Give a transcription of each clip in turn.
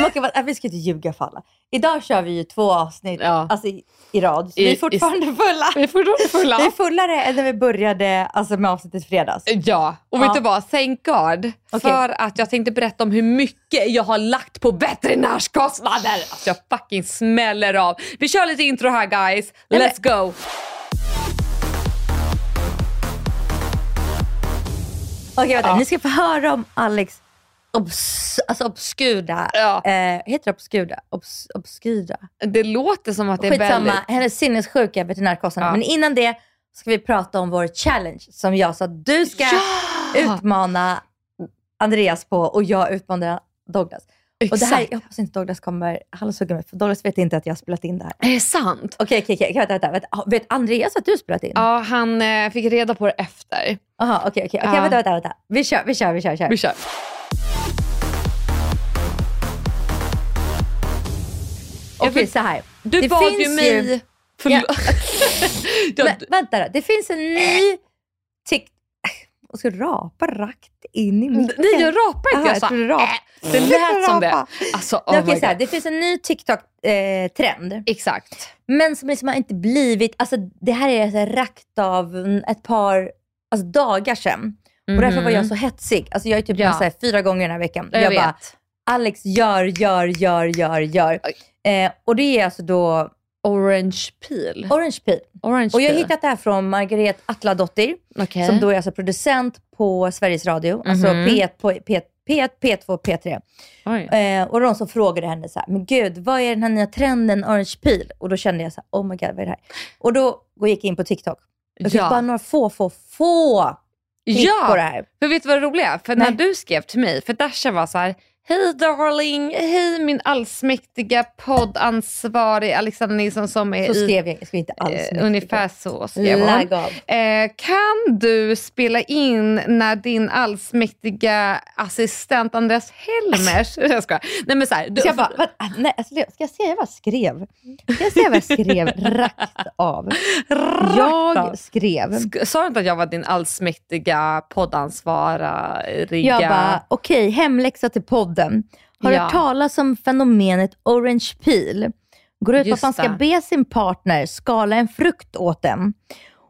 Okej, vad- vi ska inte ljuga för alla. Idag kör vi ju två avsnitt Ja. alltså, i, i rad. Så I- vi är fortfarande fulla. Vi är fortfarande fulla. Vi är fullare än när vi började alltså, med avsnittet i fredags. Ja, och Ja. vet du vad? Thank God. Okej. För att jag tänkte berätta om hur mycket jag har lagt på veterinärskostnader. Alltså jag fucking smäller av. Vi kör lite intro här guys. Nej, Let's go. Okej, vänta. Ni ska få höra om Alex obs, alltså obskuda. Ja. Eh, heter det obskuda? Obs, obskyra? Det låter som att det är Skitsamma, väldigt... hennes sinnessjuka veterinärkostnader. Ja. Men innan det ska vi prata om vår challenge som jag sa att du ska utmana Andreas på och jag utmanar Douglas. Och det här, Exakt. jag hoppas inte Douglas kommer halshugga mig för Douglas vet inte att jag har spelat in det här. Är det sant? Okej, okej, okej. Vänta, vänta, vänta. Vet Andreas att du har spelat in? Ja, han eh, fick reda på det efter. Jaha, okej, okej. Okej, Ja. vänta, vänta, vänta. Vi kör, vi kör, vi kör. Vi kör. Vi kör. Okej, så här. Du Det bad ju mig... ju- Förlåt. Ja, Men, vänta då, det finns en ny tick... Jag ska rapa rakt in i micken. Nej, jag rapar inte. Aha, jag jag sa, trodde rap. äh, det lät som det. Alltså, oh Nej, så här, God. det finns en ny TikTok-trend. Exakt. men som liksom har inte blivit... Alltså, det här är så här rakt av mm, ett par alltså, dagar sedan. Och därför var jag så hetsig. Alltså, jag är typ Mhm. Ja. så här, fyra gånger den här veckan. Jag, jag vet. bara, Alex gör, gör, gör, gör, gör. Eh, och det är alltså då Orange peel. Orange Peel. Orange Och jag har peel. hittat det här från Margaret Atladottir. Okej. som då är alltså producent på Sveriges Radio, alltså Mhm. P1, på- P1, P1, P2, P3. Oj. Eh, och de som frågade henne så här, men gud, vad är den här nya trenden Orange Peel? Och då kände jag så här, oh my god, vad är det här? Och då gick jag in på TikTok. Jag fick Ja. bara några få, få, få klick Ja. på det här. För vet du vad det roliga är? För när Nej. du skrev till mig, för Dasha var så här, Hej darling, hej min allsmäktiga poddansvarig Alexander Nilsson som är Så skrev jag, jag skrev inte alls eh, ungefär så skrev hon. Eh, kan du spela in när din allsmäktiga assistent Andreas Helmers... jag skojar. Nej men så här, du, Så jag bara, vad, ah, nej, alltså, ska jag säga vad jag skrev? Ska jag säga vad jag skrev rakt av? Rakt Jag av. skrev, Sk- Sa du inte att jag var din allsmäktiga poddansvariga? jag bara, okej, hemläxa till podden. Har du Ja. hört talas om fenomenet orange peel? Går ut på att man ska be sin partner skala en frukt åt den.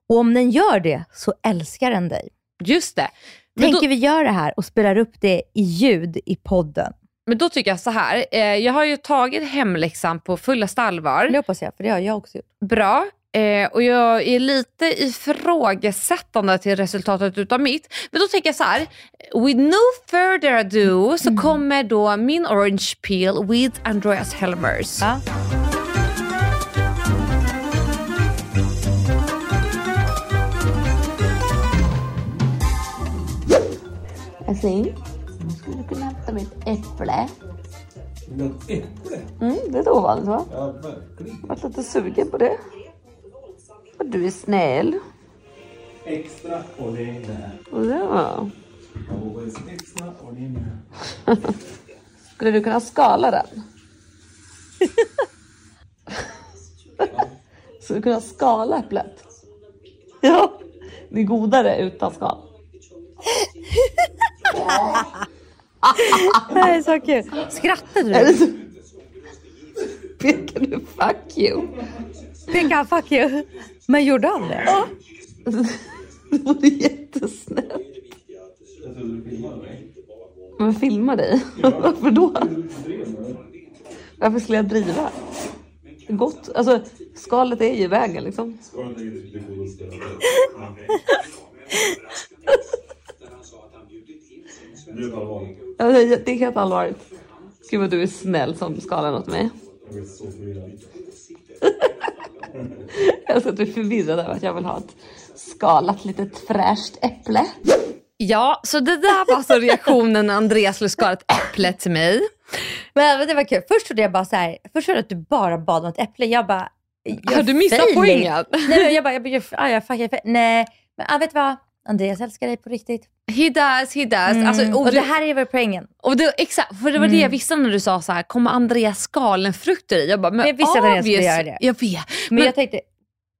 Och om den gör det så älskar den dig. Just det. Men Tänker då, vi göra det här och spelar upp det i ljud i podden? men då tycker jag så här. Eh, jag har ju tagit hemläxan på fullaste allvar. Det hoppas jag, för det har jag också gjort. Bra. Eh, och jag är lite ifrågasättande till resultatet utav mitt. Men då tänker jag så här. With no further ado så kommer då min orange peel with Andreas Helmers. Ja. Älskling, skulle du kunna hämta mitt äpple? Något äpple? Mm, det är ovanligt va? Ja, verkligen. Jag varit lite sugen på det. Och du är snäll. Extra ordinär. Ja. Always extra ordinär. Skulle du kunna skala den? Skulle du kunna skala äpplet? Ja, det är godare utan skal. Det här är så kul. Skrattade Eller du? pekar du fuck you. Tänk han fuck you? Men gjorde han det? Ja! Det vore jättesnällt. Men filma dig. Varför då? Varför skulle jag driva? Gott. Alltså, skalet är ju i vägen liksom. Det är- Det är helt allvarligt. Gud vad du är snäll som skalar åt mig. Jag blir så förvirrad. Jag är så att du är förvirrad över att jag vill ha ett skalat litet fräscht äpple. Ja, så det där var så reaktionen när Andreas skulle skala ett äpple till mig. Men det var kul. Först trodde jag bara så här, först trodde jag att du bara bad om ett äpple. Jag bara... jag Har du missat poängen? Nej, jag bara, jag bara, jag, ah, jag, fuck, jag, nej. Men ah, vet du vad? Andreas älskar dig på riktigt. He does, he does. Mm. Alltså, och, och det här är väl poängen. och det, exakt, för det var det jag visste när du sa så här, kommer Andreas skalenfrukter i? Jag bara, men Jag visste att Andreas skulle göra det. Jag vet. Men, Men, jag tänkte,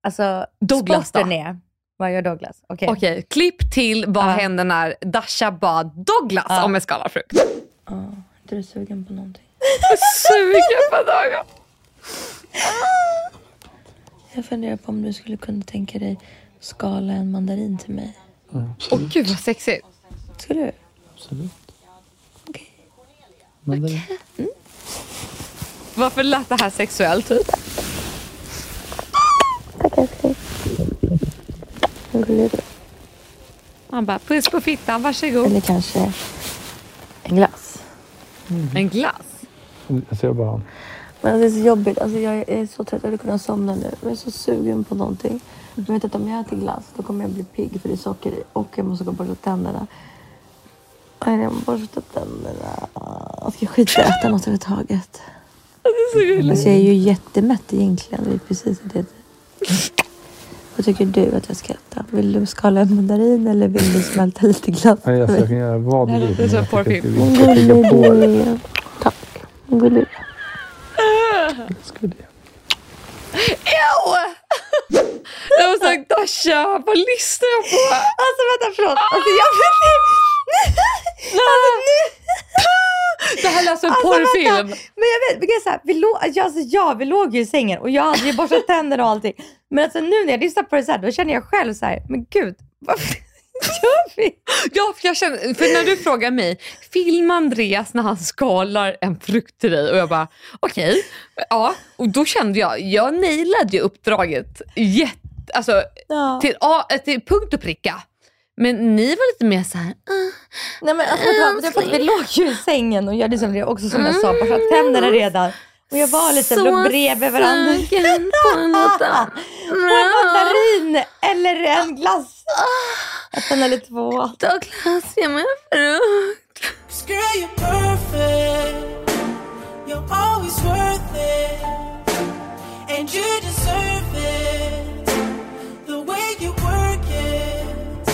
alltså Douglas sporten då? är, vad gör Douglas? Okej. Okej, klipp till vad Ja. hände när Dasha bad Douglas Ja. om en skalad frukt. Ja, är du sugen på någonting? Sugen på dagen. Jag funderar på om du skulle kunna tänka dig skala en mandarin till mig. Åh gud vad sexigt. Skulle du? Absolut. Okej. Mandarin. Varför lät det här sexuellt? Typ? Han bara, puss på fittan, varsågod. Eller kanske en glass. En glass? Jag ser bara. Men det är så jobbigt. Alltså jag är så trött. Jag hade kunnat somna nu. Jag är så sugen på någonting. Jag vet att om jag äter glass då kommer jag bli pigg för det är socker i. Och jag måste gå och borsta tänderna. Nej, jag måste borsta tänderna. Jag ska skita i att äta något överhuvudtaget. Alltså jag är ju jättemätt egentligen. Det är precis det. Vad tycker du att jag ska äta? Vill du skala en mandarin eller vill du smälta lite glass? Nej, alltså, jag kan göra vad du vill. Det är som men jag tycker porrfilm. att vi Gullig. Skulle jag. Ew! Jag var såhär, Dasha, vad lyssnar jag på? Alltså vänta, förlåt. Alltså jag... alltså nu... Det här lät som en Alltså, porrfilm. vänta. Men jag vet, men jag, så här, vi låg, alltså, ja, vi låg ju i sängen och jag hade ju borstat tänderna och allting. Men alltså nu när jag lyssnar på det så här, då känner jag själv så här, men gud, varför gör vi? Ja, för, jag känner, för när du frågar mig, filma Andreas när han skalar en frukt till dig och jag bara okej. Ja, och då kände jag, jag nailade ju uppdraget jätte, alltså, Ja. till, A- till punkt och pricka. Men ni var lite mer såhär, uh, Nej men alltså, det var, det var för att vi låg ju i sängen och gjorde som det också som jag sa, borstat tänderna redan. Och jag var lite, låg bredvid varandra. sugen på annat. På en mandarin eller en glass. Ett eller två. Douglas, ge mig en frukt. Girl, you're perfect. You're always worth it. And you deserve it. The way you work it.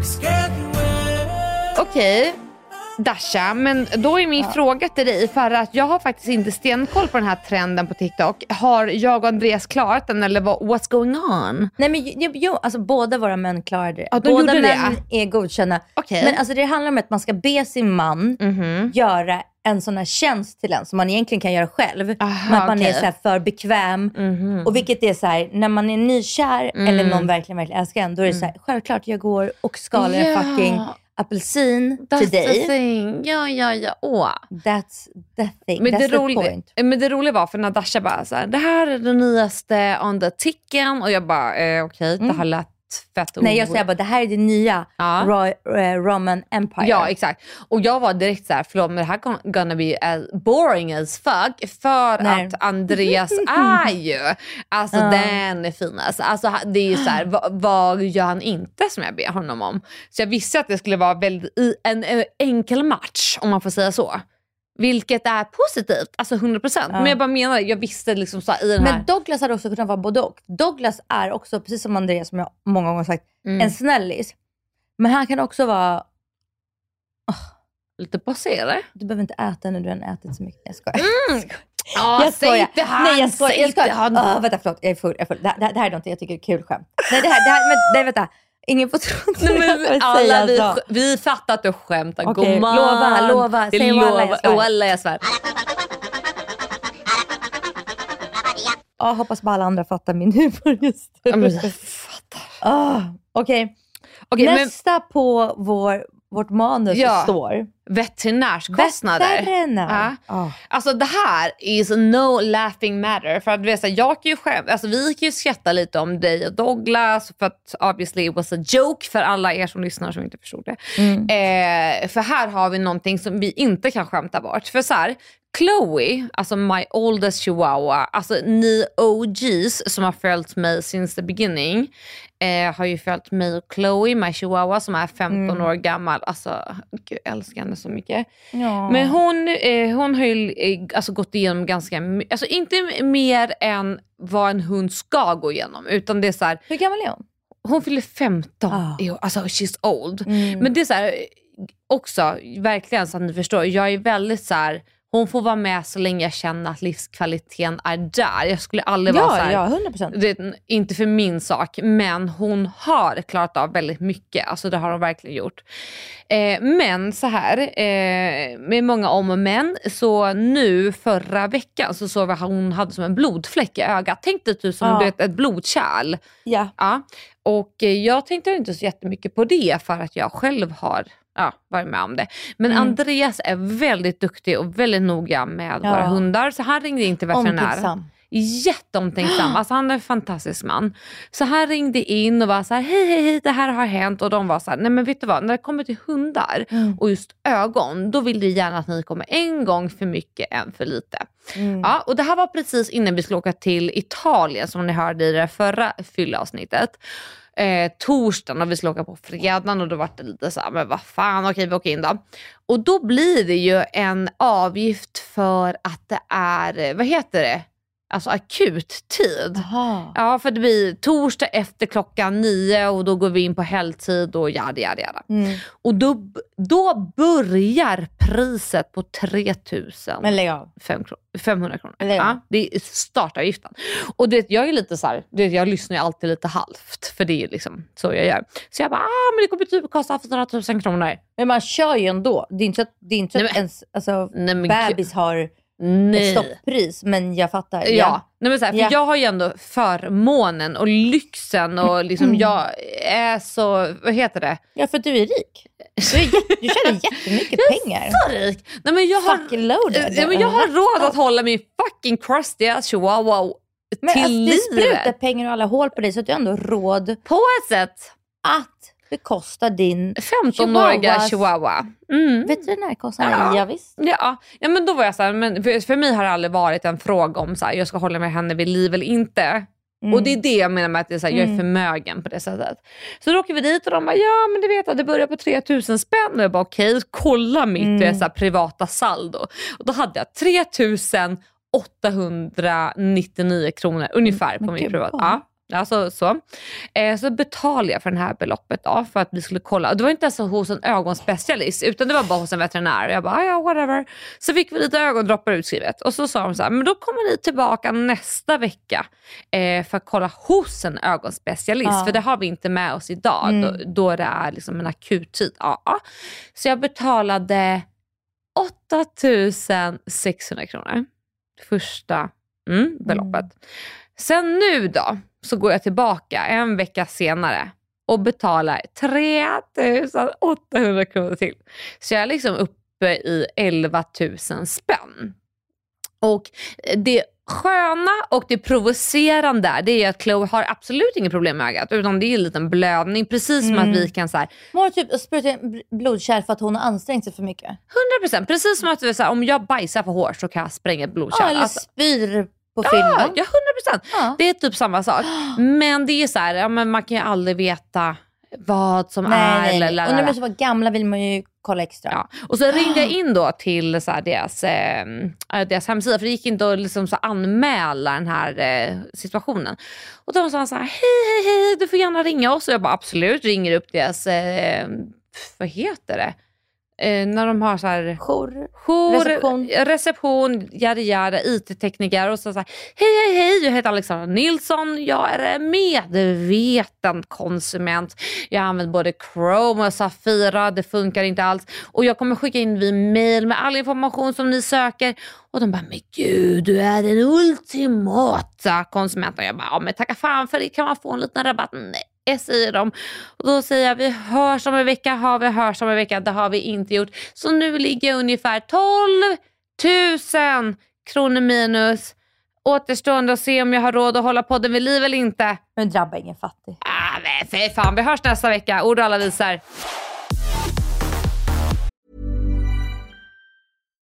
'Cause girl, you work. Okej, Dasha, men då är min fråga till dig, för att jag har faktiskt inte stenkoll på den här trenden på TikTok. Har jag och Andreas klarat den eller vad, what's going on? Nej men jo, jo, alltså båda våra män klarade det. Ja, de båda gjorde det. män är godkända. Okej. Men alltså det handlar om att man ska be sin man Mhm. göra en sån här tjänst till en som man egentligen kan göra själv. Aha, men att man är okej. så för bekväm. Mhm. Och vilket är så här, när man är nykär Mm. eller någon verkligen, verkligen älskar en, då är det så här, självklart jag går och skalar Ja. fucking apelsin That's till the dig. thing. Ja, ja, ja. Åh. That's the thing. Men That's det, the roliga, point. men det roliga var för när Dasha bara så här, det här är det nyaste on the ticken och jag bara eh, okej, det här lät fett. Nej jag säger bara, det här är det nya Ja. Ro- eh, Roman Empire. Ja exakt. Och jag var direkt så här, förlåt men det här gon- gonna be as boring as fuck för Nej. att Andreas är ju, alltså Ja. den är finast. Alltså ha- det är ju så här, vad, vad gör han inte som jag ber honom om? Så jag visste att det skulle vara väldigt, i- en, eh, enkel match om man får säga så. Vilket är positivt, alltså 100%. Ja. Men jag bara menar, jag visste liksom så i den här... Men Douglas hade också kunnat vara både och. Douglas är också, precis som Andreas som jag många gånger sagt, Mm. en snällis. Men han kan också vara, Lite passé eller? du behöver inte äta när du har ätit så mycket. Jag skojar. Ja, jag säg skojar. inte han, Nej jag skojar. säg Jag skojar. han. Ah, vänta förlåt, jag är full. Jag är full. Det, det, det här är något jag tycker är kul skämt. Nej, det här, det här, men, nej vänta. Ingen får tro att Nej, men alla, vi, så. vi fattar att du skämtar Okej, gumman. lova, lova. Det Säg lova. Walla, jag svär. Ja, hoppas bara alla andra fattar min humor just nu. Ja, men jag fattar. Ah, Okej, Okej, men, nästa på vår, vårt manus Ja. står. Veterinärskostnader. Veterinär. Ja. Ah. Alltså det här is no laughing matter. För att du vet, så jag kan ju skäm, alltså, vi kan ju skratta lite om dig och Douglas för att obviously it was a joke för alla er som lyssnar som inte förstod det. Mm. Eh, för här har vi någonting som vi inte kan skämta bort. För så här, Chloe, alltså my oldest chihuahua, alltså ni OGs som har följt mig since the beginning, eh, har ju följt mig och Chloe, my chihuahua som är 15 Mm. år gammal. Alltså, gud, jag älskar henne så mycket. Ja. Men hon, eh, hon har ju eh, alltså, gått igenom ganska my- alltså inte mer än vad en hund ska gå igenom. Utan det är så här, Hur gammal är hon? hon fyller 15 Ah. i år. Alltså she's old. Mm. Men det är så här, också, verkligen så att ni förstår, jag är väldigt så här, hon får vara med så länge jag känner att livskvaliteten är där. Jag skulle aldrig vara så Ja, här, ja, 100 procent. det är inte för min sak, men hon har klarat av väldigt mycket. Alltså det har hon verkligen gjort. Eh, men så här, eh, med många om och men, så nu förra veckan så såg vi att hon hade som en blodfläck i ögat. Tänk dig typ som Ja. vet, ett blodkärl. Ja. Ja. Och eh, jag tänkte inte så jättemycket på det för att jag själv har ja, varit med om det. Men Mm. Andreas är väldigt duktig och väldigt noga med Ja. våra hundar. Så han ringde in till veterinär. Omtänksam. Jätteomtänksam. Alltså han är en fantastisk man. Så han ringde in och var så här, hej hej hej det här har hänt. Och de var så här, nej men vet du vad, när det kommer till hundar Mm. och just ögon, då vill de gärna att ni kommer en gång för mycket än för lite. Mm. Ja, och det här var precis innan vi skulle åka till Italien som ni hörde i det förra fyllavsnittet. Eh, torsdagen och vi skulle åka på fredagen och då var det lite så här, men vad fan, okej vi åker in då. Och då blir det ju en avgift för att det är, vad heter det, alltså akut tid. Jaha. Ja, för det blir torsdag efter klockan nio och då går vi in på helgtid och jada jada jada. Mm. Och då, då börjar priset på 3000 Men lägg av. fem kro- 500 kronor. Ja. Ja, det är startavgiften. Och du vet, jag är lite så här, du vet, jag lyssnar ju alltid lite halvt för det är ju liksom så jag gör. Så jag bara, ah, men det kommer typ kosta 400 000 kronor. Men man kör ju ändå. Det är inte så att, det är inte så Nej, att men- ens alltså, Nej, men bebis har gud, ett nej. stopppris. Men jag fattar. Ja, Nej, men så här, för Ja. jag har ju ändå förmånen och lyxen och liksom Mm. jag är så, vad heter det? ja, för du är rik. Du, är, du tjänar jättemycket pengar. Så rik. Nej, men jag har, loaded. ja, men jag har råd att hålla min fucking crusty ass chihuahua Men till alltså, det sprutar livet. pengar och alla hål på dig så att du har ändå råd På ett sätt. att bekosta din 15-åriga Chihuahuas- chihuahua. Mm. veterinärkostnader. Ja. Ja. visst. Ja, ja, men då var jag så här, men för, för mig har det aldrig varit en fråga om så här, jag ska hålla med henne vid liv eller inte. Mm. Och det är det jag menar med att det är så här, jag är Mm. förmögen på det sättet. Så då åker vi dit och de bara, ja men du vet att det börjar på 3000 spänn. Och jag bara okej, kolla mitt Mm. så här, privata saldo. Och då hade jag 3899 kronor ungefär på min vad? Ja. Alltså, så. Eh, så betalade jag för det här beloppet då, för att vi skulle kolla. Det var inte ens hos en ögonspecialist utan det var bara hos en veterinär. Jag bara, "Ah, ja whatever. Så fick vi lite ögondroppar utskrivet och så sa de så här, men då kommer ni tillbaka nästa vecka eh, för att kolla hos en ögonspecialist. Ja. För det har vi inte med oss idag Mm. då, då det är liksom en akut tid. Ja. Så jag betalade 8600 kronor. Första mm, beloppet. Sen nu då så går jag tillbaka en vecka senare och betalar 3800 kronor till. Så jag är liksom uppe i 11 000 spänn. Och det sköna och det provocerande det är att Chloe har absolut inget problem med ögat utan det är en liten blödning precis som Mm. att vi kan så här, Hon har typ sprutat blodkärl för att hon har ansträngt sig för mycket. 100% precis som att så här, om jag bajsar för hårt så kan jag spränga ett Ja, blodkärl. eller Alltså, spyr på ja, filmen. ja, 100%. Ja. Det är typ samma sak. Men det är så här, ja, men man kan ju aldrig veta vad som Nej, är. nej, nej. eller- Och när de är så gamla vill man ju kolla extra. Ja. Och så ringde jag in då till så här deras, eh, äh, deras hemsida för det gick inte att liksom så anmäla den här eh, situationen. Och de sa så här, hej hej hej du får gärna ringa oss. Och jag bara absolut, ringer upp deras, eh, vad heter det? Eh, när de har så här Jour. jour, Reception. reception yada yada, IT-tekniker och så, så här, hej hej hej, jag heter Alexandra Nilsson, jag är en medveten konsument. Jag använt både Chrome och Safira, det funkar inte alls. Och jag kommer skicka in vid mail med all information som ni söker. Och de bara, men gud du är den ultimata konsumenten. Och jag bara, ja men tacka fan för det, kan man få en liten rabatt? Nej. S i dem. Och då säger jag vi hörs om en vecka, har vi hörs om en vecka. Det har vi inte gjort. Så nu ligger jag ungefär 12 000 kronor minus. Återstående att se om jag har råd att hålla podden vid liv eller inte. Men drabba ingen fattig. Ah, men fy fan, vi hörs nästa vecka. Ord och alla visar.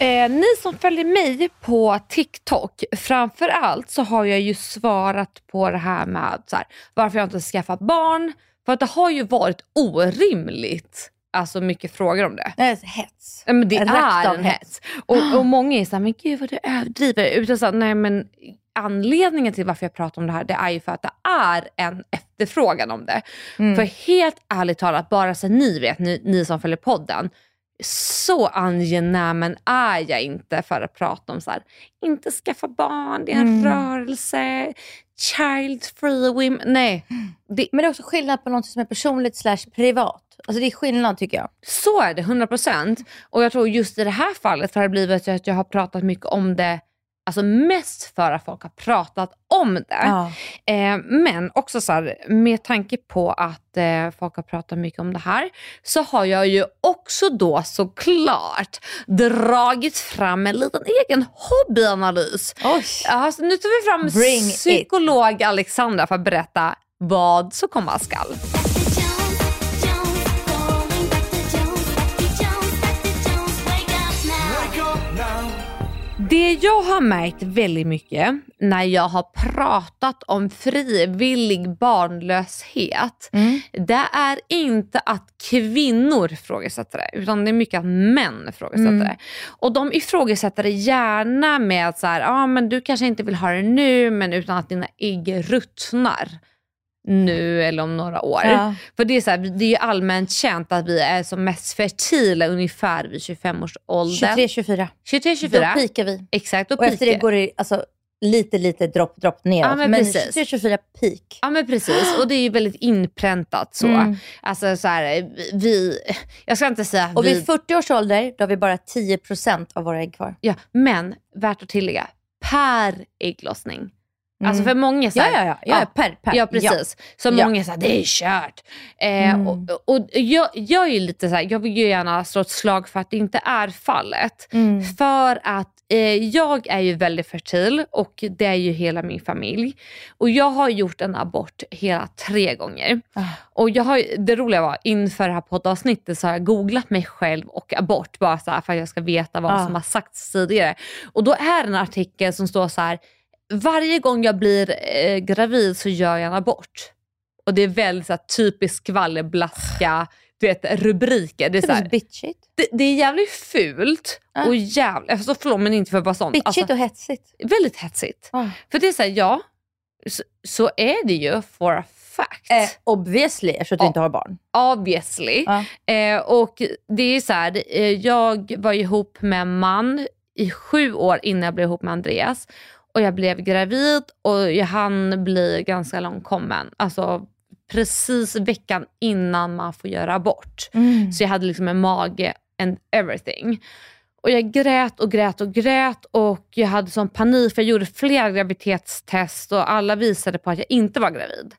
Eh, ni som följer mig på TikTok, framför allt så har jag ju svarat på det här med så här, varför jag inte skaffat barn. För att det har ju varit orimligt alltså mycket frågor om det. Det är hets. Men det Rakt är en hets. Och, och många är såhär, men gud vad du överdriver. Utan så här, nej men anledningen till varför jag pratar om det här, det är ju för att det är en efterfrågan om det. Mm. För helt ärligt talat, bara så ni vet, ni, ni som följer podden, så angenämen är jag inte för att prata om så här, inte skaffa barn, det är en Mm. rörelse, child free women. Nej, det, Men det är också skillnad på något som är personligt slash privat. Alltså det är skillnad tycker jag. Så är det, 100%. Och jag tror just i det här fallet har det blivit så att jag har pratat mycket om det, alltså mest för att folk har pratat om det. Ja. Eh, men också så här, med tanke på att eh, folk har pratat mycket om det här, så har jag ju också då såklart dragit fram en liten egen hobbyanalys. Oj. Ja, så nu tar vi fram Bring it. psykolog Alexandra för att berätta vad som komma skall. Det jag har märkt väldigt mycket när jag har pratat om frivillig barnlöshet, det är inte att kvinnor ifrågasätter det, utan det är mycket att män ifrågasätter det. Och de ifrågasätter det gärna med att så här, ah, men du kanske inte vill ha det nu, men utan att dina ägg ruttnar nu eller om några år. Ja. För det är, så här, det är ju allmänt känt att vi är som mest fertila ungefär vid 25 års ålder. 23-24. 23-24. Då pikar vi. Exakt, Och efter det går det alltså, lite, lite dropp, dropp neråt. Ja, men men precis. 23-24 peak. Ja men precis och det är ju väldigt inpräntat så. Mm. Alltså så här, vi, jag ska inte säga Och vi, vid 40 års ålder, då har vi bara 10% av våra ägg kvar. ja, men värt att tillägga, per ägglossning. Alltså för många är så Ja, här, ja, ja. ja, per, per. Ja precis. Så Ja. många säger det är kört. Eh, Mm. och, och jag, jag är ju lite så här, jag vill ju gärna slå ett slag för att det inte är fallet. Mm. För att eh, jag är ju väldigt fertil och det är ju hela min familj. Och jag har gjort en abort hela tre gånger. Ah. Och jag har, det roliga var inför det här poddavsnittet så har jag googlat mig själv och abort bara så här, för att jag ska veta vad Ah. som har sagts tidigare. Och då är det en artikel som står så här varje gång jag blir eh, gravid så gör jag en abort. Och det är väldigt så här, typiskt skvallerblaska du vet, rubriker. Det är, så är här, bitchigt. det, det är jävligt fult Ja. och jävligt, alltså, förlåt men inte för att vara sån. Bitchigt Alltså, och hetsigt. väldigt hetsigt. Ah. För det är såhär, ja, så, så är det ju for a fact. Eh, obviously, eftersom du Ja. inte har barn. Obviously. Ja. Eh, och det är så här, eh, jag var ihop med en man i sju år innan jag blev ihop med Andreas. Och jag blev gravid och jag hann bli ganska långt kommen. Alltså precis veckan innan man får göra abort. Mm. Så jag hade liksom en mage and everything. Och jag grät och grät och grät och jag hade sån panik för jag gjorde flera graviditetstest och alla visade på att jag inte var gravid.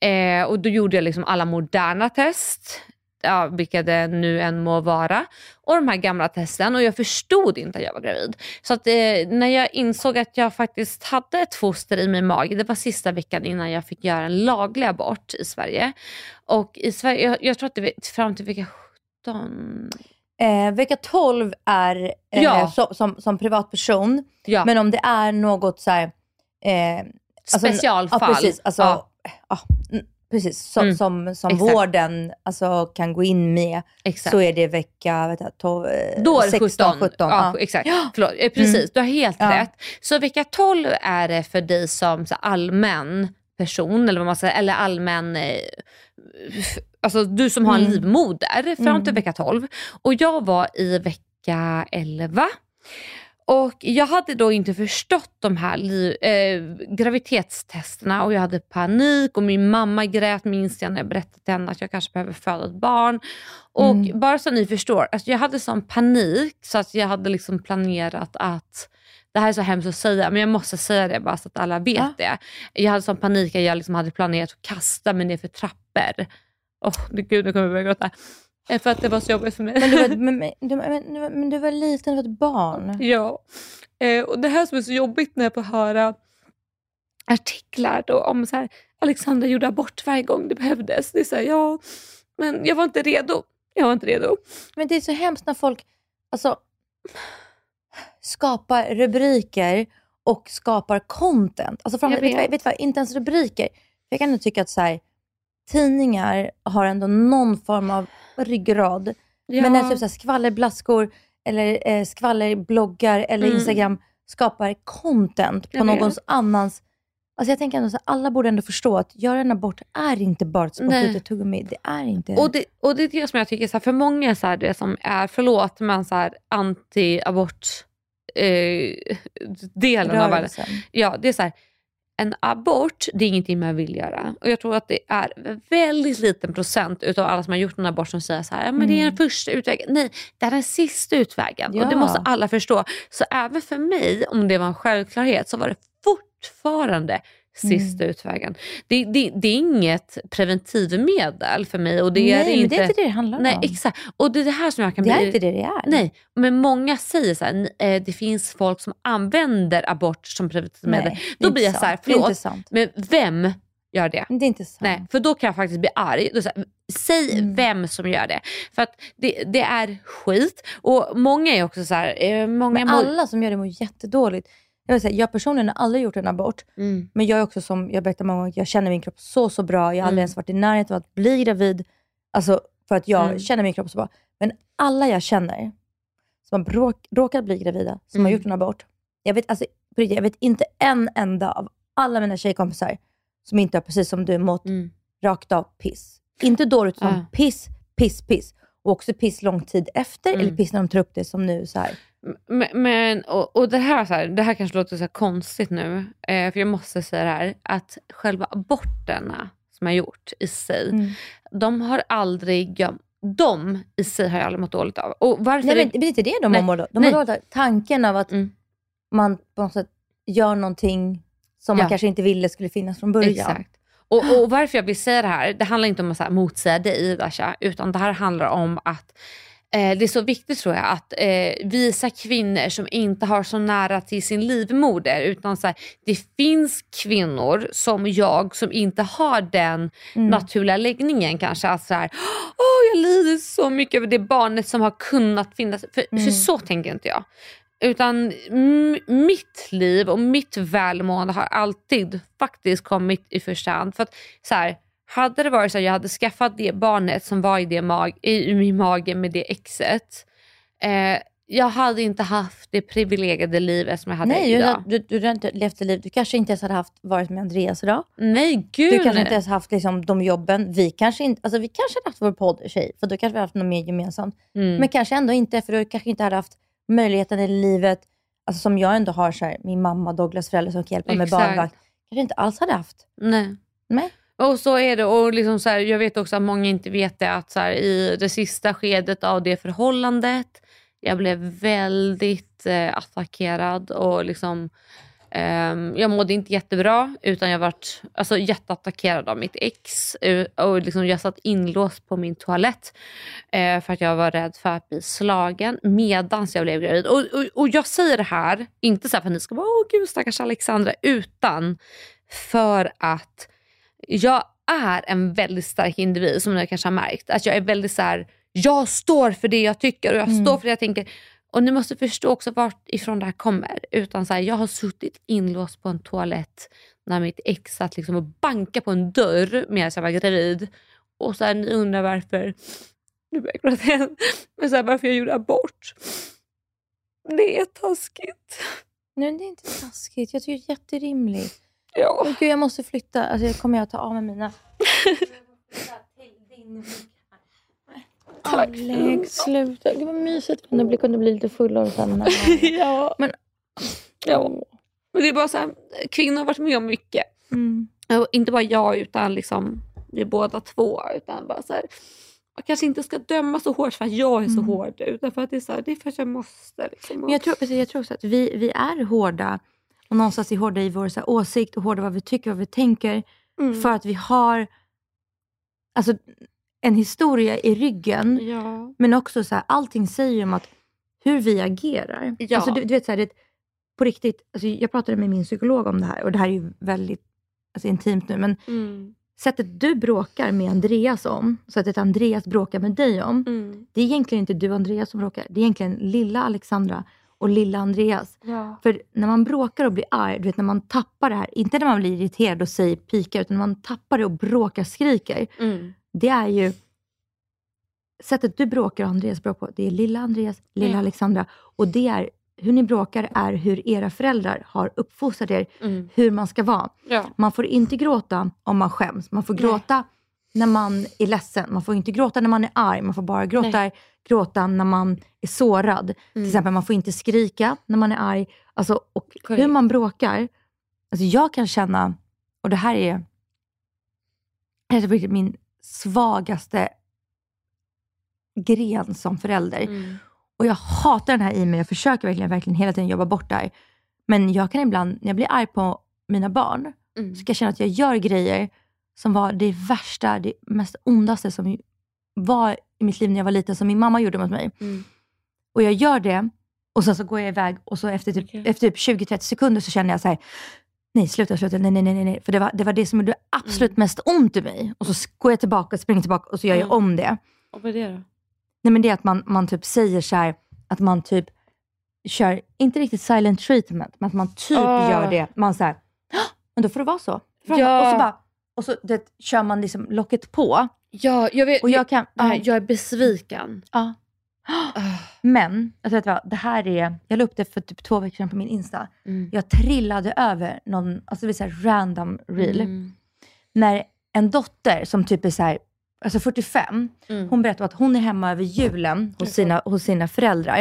Eh, och då gjorde jag liksom alla moderna test, ja, vilka det nu än må vara, och de här gamla testen och jag förstod inte att jag var gravid. Så att, eh, när jag insåg att jag faktiskt hade ett foster i min mage, det var sista veckan innan jag fick göra en laglig abort i Sverige. Och i Sverige, jag, jag tror att det var fram till vecka 17, Eh, vecka 12 är eh, Ja. så, som, som privatperson. Ja. Men om det är något så här, eh, alltså- Specialfall. Ja, precis. Alltså, Ja. mm, precis. Som, Mm. som, som Exakt. vården alltså, kan gå in med Exakt. så är det vecka vet jag, 12, eh, Då är det 16, 17. 17. Ja, ja. exakt. Förlåt. Eh, Precis, Mm. du har helt Ja. rätt. Så vecka 12 är det för dig som så allmän person, eller vad man säger, eller allmän, eh, alltså du som har en Mm. livmoder fram till Mm. vecka 12. Och jag var i vecka 11. Och jag hade då inte förstått de här liv, eh, graviditetstesterna och jag hade panik och min mamma grät minns jag när jag berättade till henne att jag kanske behöver föda ett barn. Och Mm. bara så ni förstår, alltså jag hade sån panik så att jag hade liksom planerat att det här är så hemskt att säga, men jag måste säga det bara så att alla vet Ja. det. Jag hade sån panik att jag liksom hade planerat att kasta mig ner för trappor. Åh, oh, gud nu kommer jag börja gråta. För att det var så jobbigt för mig. Men, du var, men, men, du, men, du- var liten, du var ett barn. Ja, eh, och det här som är så jobbigt när jag får höra artiklar då om så här, Alexandra gjorde abort varje gång det behövdes. Det är så här, ja, men jag var inte redo. Jag var inte redo. Men det är så hemskt när folk alltså, skapar rubriker och skapar content. Alltså fram, Jag vet. du vad, vet. vet du vad, inte ens rubriker. Jag kan ändå tycka att så här, tidningar har ändå någon form av ryggrad. Ja. Men när typ så här, skvallerblaskor eller eh, skvallerbloggar eller Mm. Instagram skapar content på någons annans... Alltså jag tänker ändå så alla borde ändå förstå att göra en abort är inte bara att spotta ut ett tuggummi. Det är inte... Och det, och det är det som jag tycker, så här, för många så här, det som är, förlåt, men så här, anti-abort eh, delen av världen. Rörelsen. Ja, det är så här, en abort, det är ingenting man vill göra. Och jag tror att det är väldigt liten procent utav alla som har gjort en abort som säger så här, "Ja, men det är den första utvägen. Nej, det är den sista utvägen. Och det Ja. måste alla förstå. Så även för mig, om det var en självklarhet, så var det fortfarande sista utvägen. Det, det, det är inget preventivmedel för mig. Och det är Nej, men inte, det är inte det det handlar Nej, om. exakt. Och det är det här som jag kan Det är bli... inte det det är. Nej, men många säger så här, "Ni- eh, det finns folk som använder abort som preventivmedel. Nej, det är Då blir jag så här, sant. Det är inte förlåt, sant. men vem gör det? Det är inte sant. Nej, för då kan jag faktiskt bli arg. Då säger, säg Mm. vem som gör det. För att det, det är skit. Och många är också så här, eh, många Men alla som gör det mår jättedåligt. Jag, vill säga, jag personligen har aldrig gjort en abort. Mm. Men jag är också som jag berättar många gånger, jag känner min kropp så så bra. Jag har aldrig Mm. ens varit i närheten av att bli gravid. Alltså för att jag Mm. känner min kropp så bra. Men alla jag känner som har bråk, råkat bli gravida, som har Mm. gjort en abort. Jag vet, alltså, jag vet inte en enda av alla mina tjejkompisar som inte har, precis som du, mått Mm. rakt av piss. Inte dåligt, utan Ja. piss, piss, piss. Och också piss lång tid efter, Mm. eller piss när de tar upp det som nu. Så här. Men, men och, och det, här, så här, det här kanske låter så konstigt nu, eh, för jag måste säga det här, att själva aborterna som jag gjort i sig, Mm. de har aldrig, ja, de i sig har jag aldrig mått dåligt av. Och varför Nej, det- men det är inte det de Nej. mår dåligt. De Nej. mår dåligt av tanken av att Mm. man på något sätt gör någonting som Ja. man kanske inte ville skulle finnas från början. Exakt. Och, och varför jag vill säga det här, det handlar inte om att motsäga dig Dasha, utan det här handlar om att eh, det är så viktigt tror jag att eh, visa kvinnor som inte har så nära till sin livmoder, utan så här, det finns kvinnor som jag som inte har den Mm. naturliga läggningen kanske. Att så här, jag lider så mycket över det barnet som har kunnat finnas. För, Mm. för så tänker inte jag. Utan mitt liv och mitt välmående har alltid faktiskt kommit i första hand. För att, så här, hade det varit så att jag hade skaffat det barnet som var i, det mag- i, min mage med det exet. Eh, jag hade inte haft det privilegierade livet som jag hade Nej, idag. du, du, du har inte levt ett liv. Du kanske inte ens hade haft, varit med Andreas idag. Nej, gud Du kanske inte ens haft liksom, de jobben. Vi kanske, inte, alltså, vi kanske hade haft vår podd tjej, för då kanske vi hade haft något mer gemensamt. Mm. Men kanske ändå inte, för du kanske inte hade haft möjligheten i livet alltså som jag ändå har så här, min mamma och Douglas föräldrar som kan hjälpa med Exakt. barnvakt, kanske inte alls hade haft. Nej. Nej. Och så är det. Och liksom så här, jag vet också att många inte vet det att så här, i det sista skedet av det förhållandet, jag blev väldigt eh, attackerad och liksom jag mådde inte jättebra utan jag vart alltså, jätteattackerad av mitt ex. Och liksom, jag satt inlåst på min toalett eh, för att jag var rädd för att bli slagen medans jag blev gravid. Och, och, och jag säger det här, inte så här för att ni ska bara åh gud stackars Alexandra, utan för att jag är en väldigt stark individ som ni kanske har märkt. Att jag är väldigt så här, jag står för det jag tycker och jag Mm. står för det jag tänker. Och ni måste förstå också vart ifrån det här kommer. Utan så här, jag har suttit inlåst på en toalett när mitt ex satt liksom och bankade på en dörr medan jag var gravid. Och så här, ni undrar varför, nu börjar jag gråta igen, men så här, varför jag gjorde abort. Det är taskigt. Nej, det är inte taskigt. Jag tycker det är jätterimligt. Ja. Gud, jag måste flytta. Alltså, jag kommer jag ta av mig mina... Alex, sluta. Gud vad mysigt det kunde bli, kunde bli lite fulla och sen. ja. Men, ja. Men det är bara så här, kvinnor har varit med om mycket. Mm. Inte bara jag utan liksom, vi är båda två. Utan bara så här, man kanske inte ska döma så hårt för att jag är så Mm. hård. Utan för att det är, så här, det är för att jag måste. Liksom. Men jag tror, precis, jag tror också att vi, vi är hårda. Och någonstans är hårda i vår så här, åsikt och hårda vad vi tycker, vad vi tänker. Mm. För att vi har alltså, en historia i ryggen. Ja. Men också så här, allting säger om att hur vi agerar. Ja. Alltså, du, du vet, så här, det, på riktigt, alltså, jag pratade med min psykolog om det här och det här är ju väldigt alltså, intimt nu. Men Mm. sättet du bråkar med Andreas om, sättet Andreas bråkar med dig om. Mm. Det är egentligen inte du och Andreas som bråkar. Det är egentligen lilla Alexandra och lilla Andreas. Ja. För när man bråkar och blir arg, du vet när man tappar det här, inte när man blir irriterad och säger pika, utan när man tappar det och bråkar, skriker. Mm. Det är ju sättet du bråkar och Andreas bråkar på. Det är lilla Andreas, lilla Ja. Alexandra. Och det är, hur ni bråkar är hur era föräldrar har uppfostrat er, Mm. hur man ska vara. Ja. Man får inte gråta om man skäms. Man får Nej. gråta när man är ledsen. Man får inte gråta när man är arg. Man får bara gråta, gråta när man är sårad. Till exempel, man får inte skrika när man är arg. Alltså, och Korrekt. hur man bråkar. Alltså jag kan känna, och det här är, det här är min svagaste gren som förälder. Mm. Och jag hatar den här i mig. Jag försöker verkligen, verkligen hela tiden jobba bort det här. Men jag kan ibland, när jag blir arg på mina barn, Mm. så kan jag känna att jag gör grejer som var det värsta, det mest ondaste som var i mitt liv när jag var liten, som min mamma gjorde mot mig. Mm. Och jag gör det och sen så går jag iväg och så efter typ, efter typ 20-30 sekunder så känner jag så här, nej sluta, sluta, nej, nej, nej, nej. För det var, det var det som gjorde absolut mest ont i mig. Och så går jag tillbaka, springer tillbaka och så gör jag Mm. om det. Och vad är det då? Nej men det är att man, man typ säger så här, att man typ kör, inte riktigt silent treatment, men att man typ Ah. gör det. Man säger, men då får det vara så. Ja. Och så bara, och så det, kör man liksom locket på. Ja, jag vet. Och jag kan, jag, ja, jag är besviken. ja. Ah. Men, jag vet vad, det här är, jag la upp det för typ två veckor sedan på min Insta. Mm. Jag trillade över någon, alltså det säga random reel. Mm. När en dotter som typ är så här, alltså 45, Mm. hon berättade att hon är hemma över julen hos sina, hos sina föräldrar.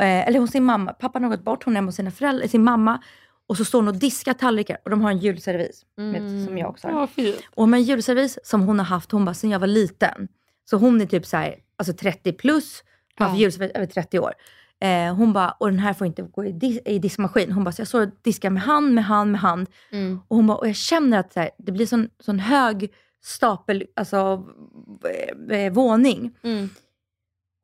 Eh, eller hos sin mamma. Pappan har gått bort, hon är hemma hos sina föräldrar, sin mamma. Och så står hon och diskar tallrikar och de har en julservis. Vet, som jag också har. Ja. Och med en julservis som hon har haft, hon bara sen jag var liten. Så hon är typ så här, alltså 30 plus, haft Ja. julservis över 30 år. Eh, hon bara, och den här får inte gå i, dis- i diskmaskin. Hon bara, så jag står och diskar med hand, med hand, med hand. Mm. Och hon bara, och jag känner att här, det blir sån, sån hög stapel, alltså eh, våning. Mm.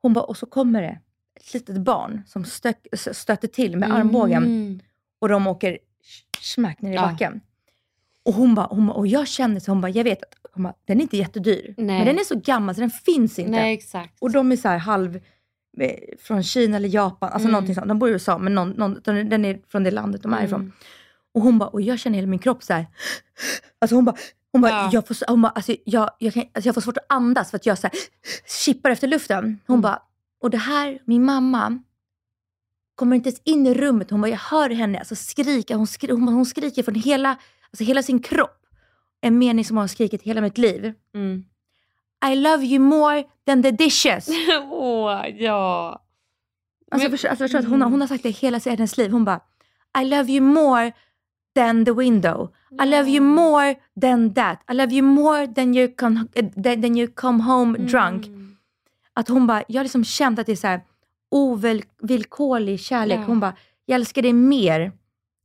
Hon bara, och så kommer det ett litet barn som stök, stöter till med armbågen Mm. och de åker smack ner i Ja. backen. Och hon bara, hon bara, och jag känner så, hon bara, jag vet att hon bara, den är inte jättedyr. Nej. Men den är så gammal så den finns inte. Nej, exakt. Och de är så här halv från Kina eller Japan, alltså Mm. någonting sånt. De bor i USA men någon, någon, den är från det landet de är ifrån. Mm. Och hon bara, och jag känner hela min kropp så här. Alltså hon bara, hon bara, Ja. jag, får, hon bara alltså, jag, jag, kan, alltså jag får svårt att andas för att jag så här, kippar efter luften. Hon Mm. bara, och det här, min mamma kommer inte ens in i rummet. Hon bara, jag hör henne alltså skrika. Hon, skri, hon, bara, hon skriker från hela, alltså hela sin kropp. En mening som hon har skrikit hela mitt liv. Mm. I love you more than the dishes. Åh, ja. Alltså, förstå, alltså, förstå att hon, har, hon har sagt det hela hennes liv. Hon bara, I love you more than the window. I love you more than that. I love you more than you come, eh, than, than you come home drunk. Att hon bara, jag har liksom känt att det är så här ovillkorlig kärlek. Ja. Hon bara, jag älskar dig mer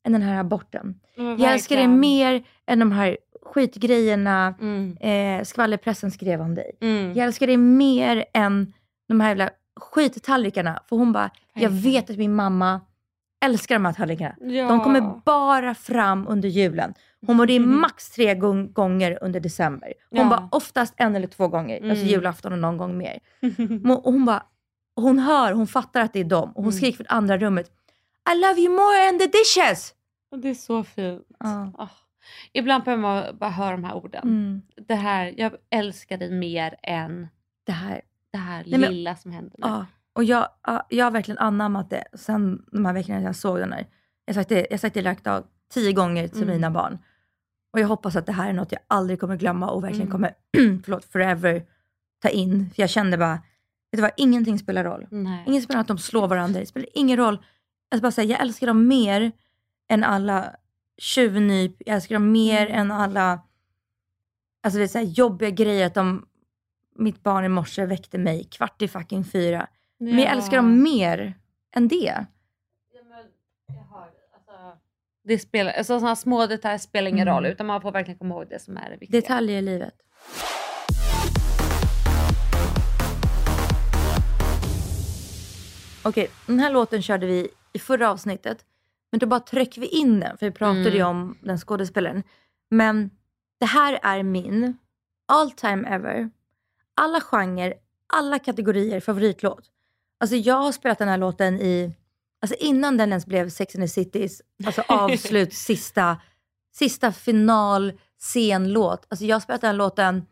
än den här aborten. Men Jag älskar dig mer än de här skitgrejerna Mm. eh, skvallerpressen skrev om dig. Mm. Jag älskar dig mer än de här jävla skittallrikarna. För hon bara, jag vet att min mamma älskar de här tallrikarna. Ja. De kommer bara fram under julen. Hon bara, det Mhm. max tre gång- gånger under december. Hon Ja. bara, oftast en eller två gånger. Alltså Mm. julafton och någon gång mer. Och hon bara, hon hör, hon fattar att det är dem. Och hon Mm. skriker från andra rummet, I love you more än the dishes! Det är så fint. Ja. Åh. Ibland behöver man bara höra de här orden. Mm. Det här, jag älskar dig mer än Det här. det här Nej, men- lilla som händer nu. Ja, och jag, ja, jag har verkligen anammat det sen de här veckorna jag såg den här. Jag har sagt det, jag har sagt det rakt av tio gånger till Mm. mina barn. Och jag hoppas att det här är något jag aldrig kommer glömma och verkligen Mm. kommer, förlåt, forever ta in. För jag kände bara, vet du vad, ingenting spelar roll. Nej. Ingen spelar att de slår varandra, det spelar ingen roll. Jag ska bara säga, jag älskar dem mer än alla tjuvnyp, jag älskar dem mer Mm. än alla alltså det är så jobbiga grejer. Att de, mitt barn i morse väckte mig kvart i fucking fyra. Men jag älskar dem mer än det. Det spelar, alltså sådana små detaljer spelar ingen Mm. roll utan man får verkligen komma ihåg det som är det viktiga. Detaljer i livet. Okej, den här låten körde vi i förra avsnittet. Men då bara tryckte vi in den, för vi pratade ju Mm. om den skådespelaren. Men det här är min all time ever, alla genrer, alla kategorier favoritlåt. Alltså jag har spelat den här låten i, alltså innan den ens blev Sex and the Citys, alltså avslut, sista, sista final, scenlåt. Alltså jag har spelat den här låten,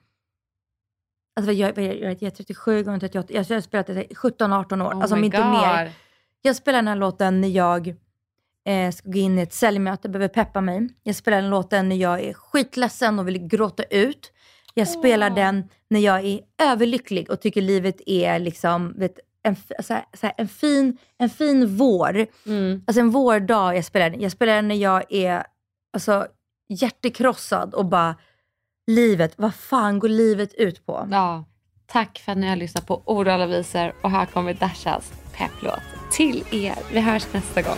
alltså jag, jag, jag, är 37 gånger 38, jag har spelat den i 17-18 år, Oh alltså om inte mer. God. Jag spelar den här låten när jag eh, ska gå in i ett säljmöte, behöver peppa mig. Jag spelar den låten när jag är skitledsen och vill gråta ut. Jag spelar den när jag är överlycklig och tycker livet är liksom, vet, en, f- så här, så här, en, fin, en fin vår. Mm. Alltså en vårdag jag spelar den. Jag spelar den när jag är alltså, hjärtekrossad och bara, livet, vad fan går livet ut på? Ja. Tack för att ni har lyssnat på Ord och alla visor och här kommer Dashas pepplåt till er. Vi hörs nästa gång.